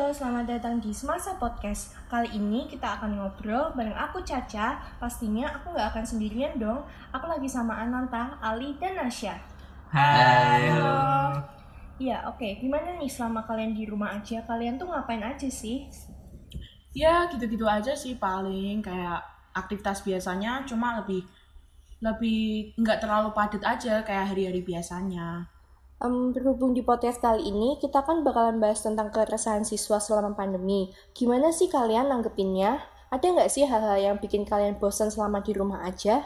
Halo, selamat datang di Semasa Podcast. Kali ini kita akan ngobrol bareng aku Caca. Pastinya aku nggak akan sendirian dong. Aku lagi sama Ananta, Ali, dan Nasya. Hai. Halo. Ya, oke. Gimana nih selama kalian di rumah aja? Kalian tuh ngapain aja sih? Ya gitu-gitu aja sih paling kayak aktivitas biasanya cuma lebih lebih nggak terlalu padat aja kayak hari-hari biasanya. Em, berhubung di podcast kali ini, kita kan bakalan bahas tentang keresahan siswa selama pandemi. Gimana sih kalian nanggepinnya? Ada nggak sih hal-hal yang bikin kalian bosan selama di rumah aja?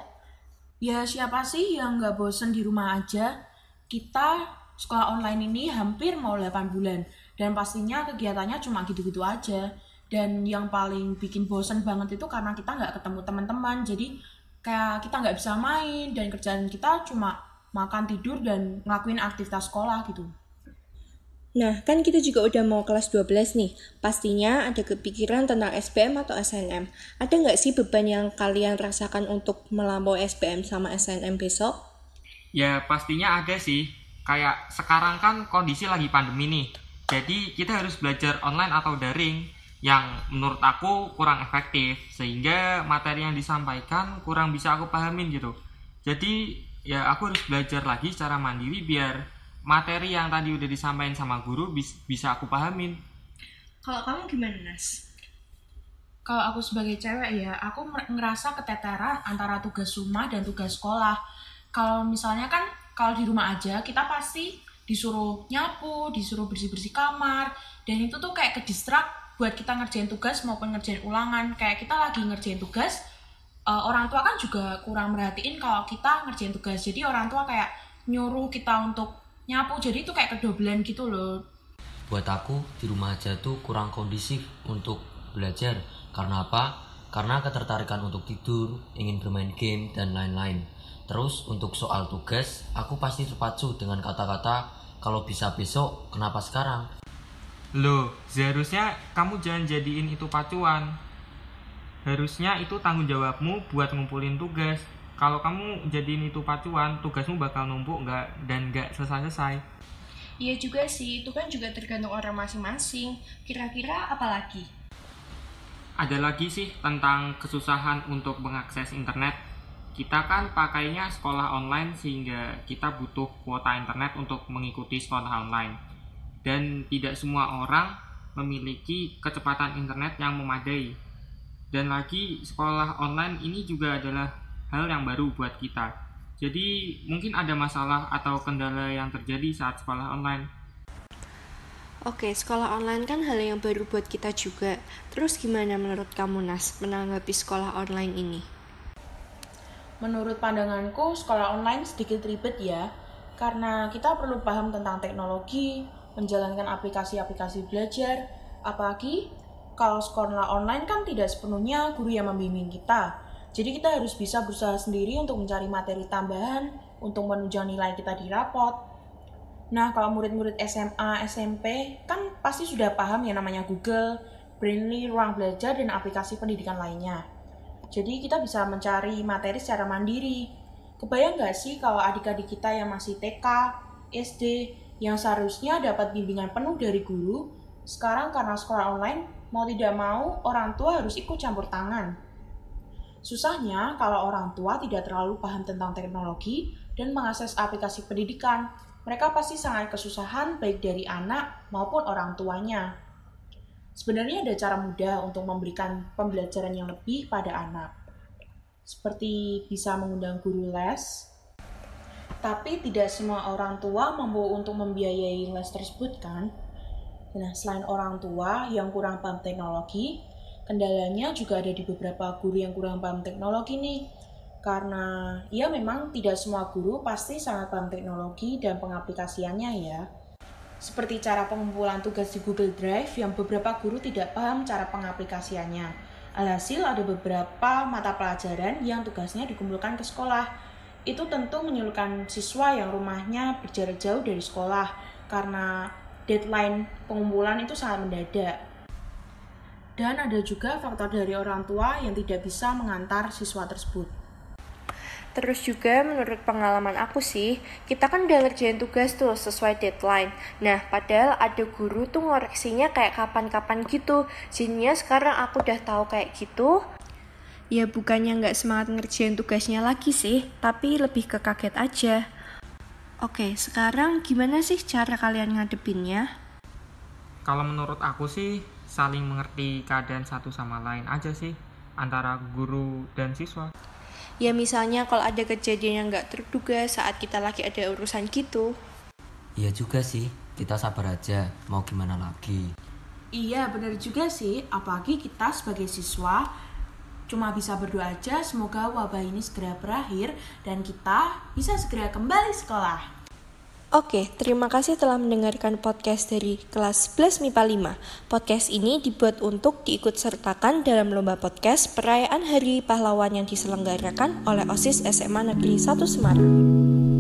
Ya siapa sih yang nggak bosen di rumah aja? Kita sekolah online ini hampir mau 8 bulan dan pastinya kegiatannya cuma gitu-gitu aja. Dan yang paling bikin bosen banget itu karena kita nggak ketemu teman-teman. Jadi kayak kita nggak bisa main dan kerjaan kita cuma makan tidur dan ngelakuin aktivitas sekolah gitu. Nah, kan kita juga udah mau kelas 12 nih. Pastinya ada kepikiran tentang SBM atau SNM. Ada nggak sih beban yang kalian rasakan untuk melampaui SBM sama SNM besok? Ya pastinya ada sih. Kayak sekarang kan kondisi lagi pandemi nih. Jadi kita harus belajar online atau daring yang menurut aku kurang efektif sehingga materi yang disampaikan kurang bisa aku pahamin gitu. Jadi ya aku harus belajar lagi secara mandiri biar materi yang tadi udah disampaikan sama guru bis- bisa aku pahamin. Kalau kamu gimana, Nas? Kalau aku sebagai cewek ya, aku ngerasa keteteran antara tugas rumah dan tugas sekolah. Kalau misalnya kan kalau di rumah aja kita pasti disuruh nyapu, disuruh bersih-bersih kamar, dan itu tuh kayak kedistrak buat kita ngerjain tugas maupun ngerjain ulangan. Kayak kita lagi ngerjain tugas, eh, orang tua kan juga kurang merhatiin kalau kita ngerjain tugas. Jadi orang tua kayak nyuruh kita untuk nyapu, jadi itu kayak kedobelan gitu loh. buat aku di rumah aja tuh kurang kondisif untuk belajar karena apa karena ketertarikan untuk tidur ingin bermain game dan lain-lain terus untuk soal tugas aku pasti terpacu dengan kata-kata kalau bisa besok kenapa sekarang Loh, seharusnya kamu jangan jadiin itu pacuan. Harusnya itu tanggung jawabmu buat ngumpulin tugas. Kalau kamu jadiin itu pacuan, tugasmu bakal numpuk nggak dan nggak selesai-selesai. Iya juga sih, itu kan juga tergantung orang masing-masing. Kira-kira apa lagi? Ada lagi sih tentang kesusahan untuk mengakses internet. Kita kan pakainya sekolah online sehingga kita butuh kuota internet untuk mengikuti sekolah online. Dan tidak semua orang memiliki kecepatan internet yang memadai. Dan lagi sekolah online ini juga adalah hal yang baru buat kita. Jadi mungkin ada masalah atau kendala yang terjadi saat sekolah online. Oke, sekolah online kan hal yang baru buat kita juga. Terus gimana menurut kamu, Nas, menanggapi sekolah online ini? Menurut pandanganku, sekolah online sedikit ribet ya, karena kita perlu paham tentang teknologi, menjalankan aplikasi-aplikasi belajar, apalagi kalau sekolah online kan tidak sepenuhnya guru yang membimbing kita. Jadi kita harus bisa berusaha sendiri untuk mencari materi tambahan, untuk menunjang nilai kita di rapot. Nah, kalau murid-murid SMA, SMP kan pasti sudah paham yang namanya Google, Brainly, Ruang Belajar, dan aplikasi pendidikan lainnya. Jadi kita bisa mencari materi secara mandiri. Kebayang nggak sih kalau adik-adik kita yang masih TK, SD, yang seharusnya dapat bimbingan penuh dari guru, sekarang karena sekolah online, mau tidak mau orang tua harus ikut campur tangan. Susahnya kalau orang tua tidak terlalu paham tentang teknologi dan mengakses aplikasi pendidikan, mereka pasti sangat kesusahan baik dari anak maupun orang tuanya. Sebenarnya ada cara mudah untuk memberikan pembelajaran yang lebih pada anak. Seperti bisa mengundang guru les, tapi tidak semua orang tua mampu untuk membiayai les tersebut kan? Nah, selain orang tua yang kurang paham teknologi, kendalanya juga ada di beberapa guru yang kurang paham teknologi nih. Karena ya memang tidak semua guru pasti sangat paham teknologi dan pengaplikasiannya ya. Seperti cara pengumpulan tugas di Google Drive yang beberapa guru tidak paham cara pengaplikasiannya. Alhasil ada beberapa mata pelajaran yang tugasnya dikumpulkan ke sekolah. Itu tentu menyulitkan siswa yang rumahnya berjarak jauh dari sekolah karena deadline pengumpulan itu sangat mendadak. Dan ada juga faktor dari orang tua yang tidak bisa mengantar siswa tersebut. Terus juga menurut pengalaman aku sih, kita kan udah ngerjain tugas tuh sesuai deadline. Nah, padahal ada guru tuh ngoreksinya kayak kapan-kapan gitu. Jadinya sekarang aku udah tahu kayak gitu. Ya bukannya nggak semangat ngerjain tugasnya lagi sih, tapi lebih ke kaget aja. Oke, sekarang gimana sih cara kalian ngadepinnya? Kalau menurut aku sih saling mengerti keadaan satu sama lain aja sih antara guru dan siswa. Ya misalnya kalau ada kejadian yang nggak terduga saat kita lagi ada urusan gitu. Iya juga sih, kita sabar aja, mau gimana lagi. Iya, benar juga sih. Apalagi kita sebagai siswa cuma bisa berdoa aja semoga wabah ini segera berakhir dan kita bisa segera kembali sekolah. Oke, terima kasih telah mendengarkan podcast dari kelas Plus MIPA 5. Podcast ini dibuat untuk diikut sertakan dalam lomba podcast perayaan Hari Pahlawan yang diselenggarakan oleh OSIS SMA Negeri 1 Semarang.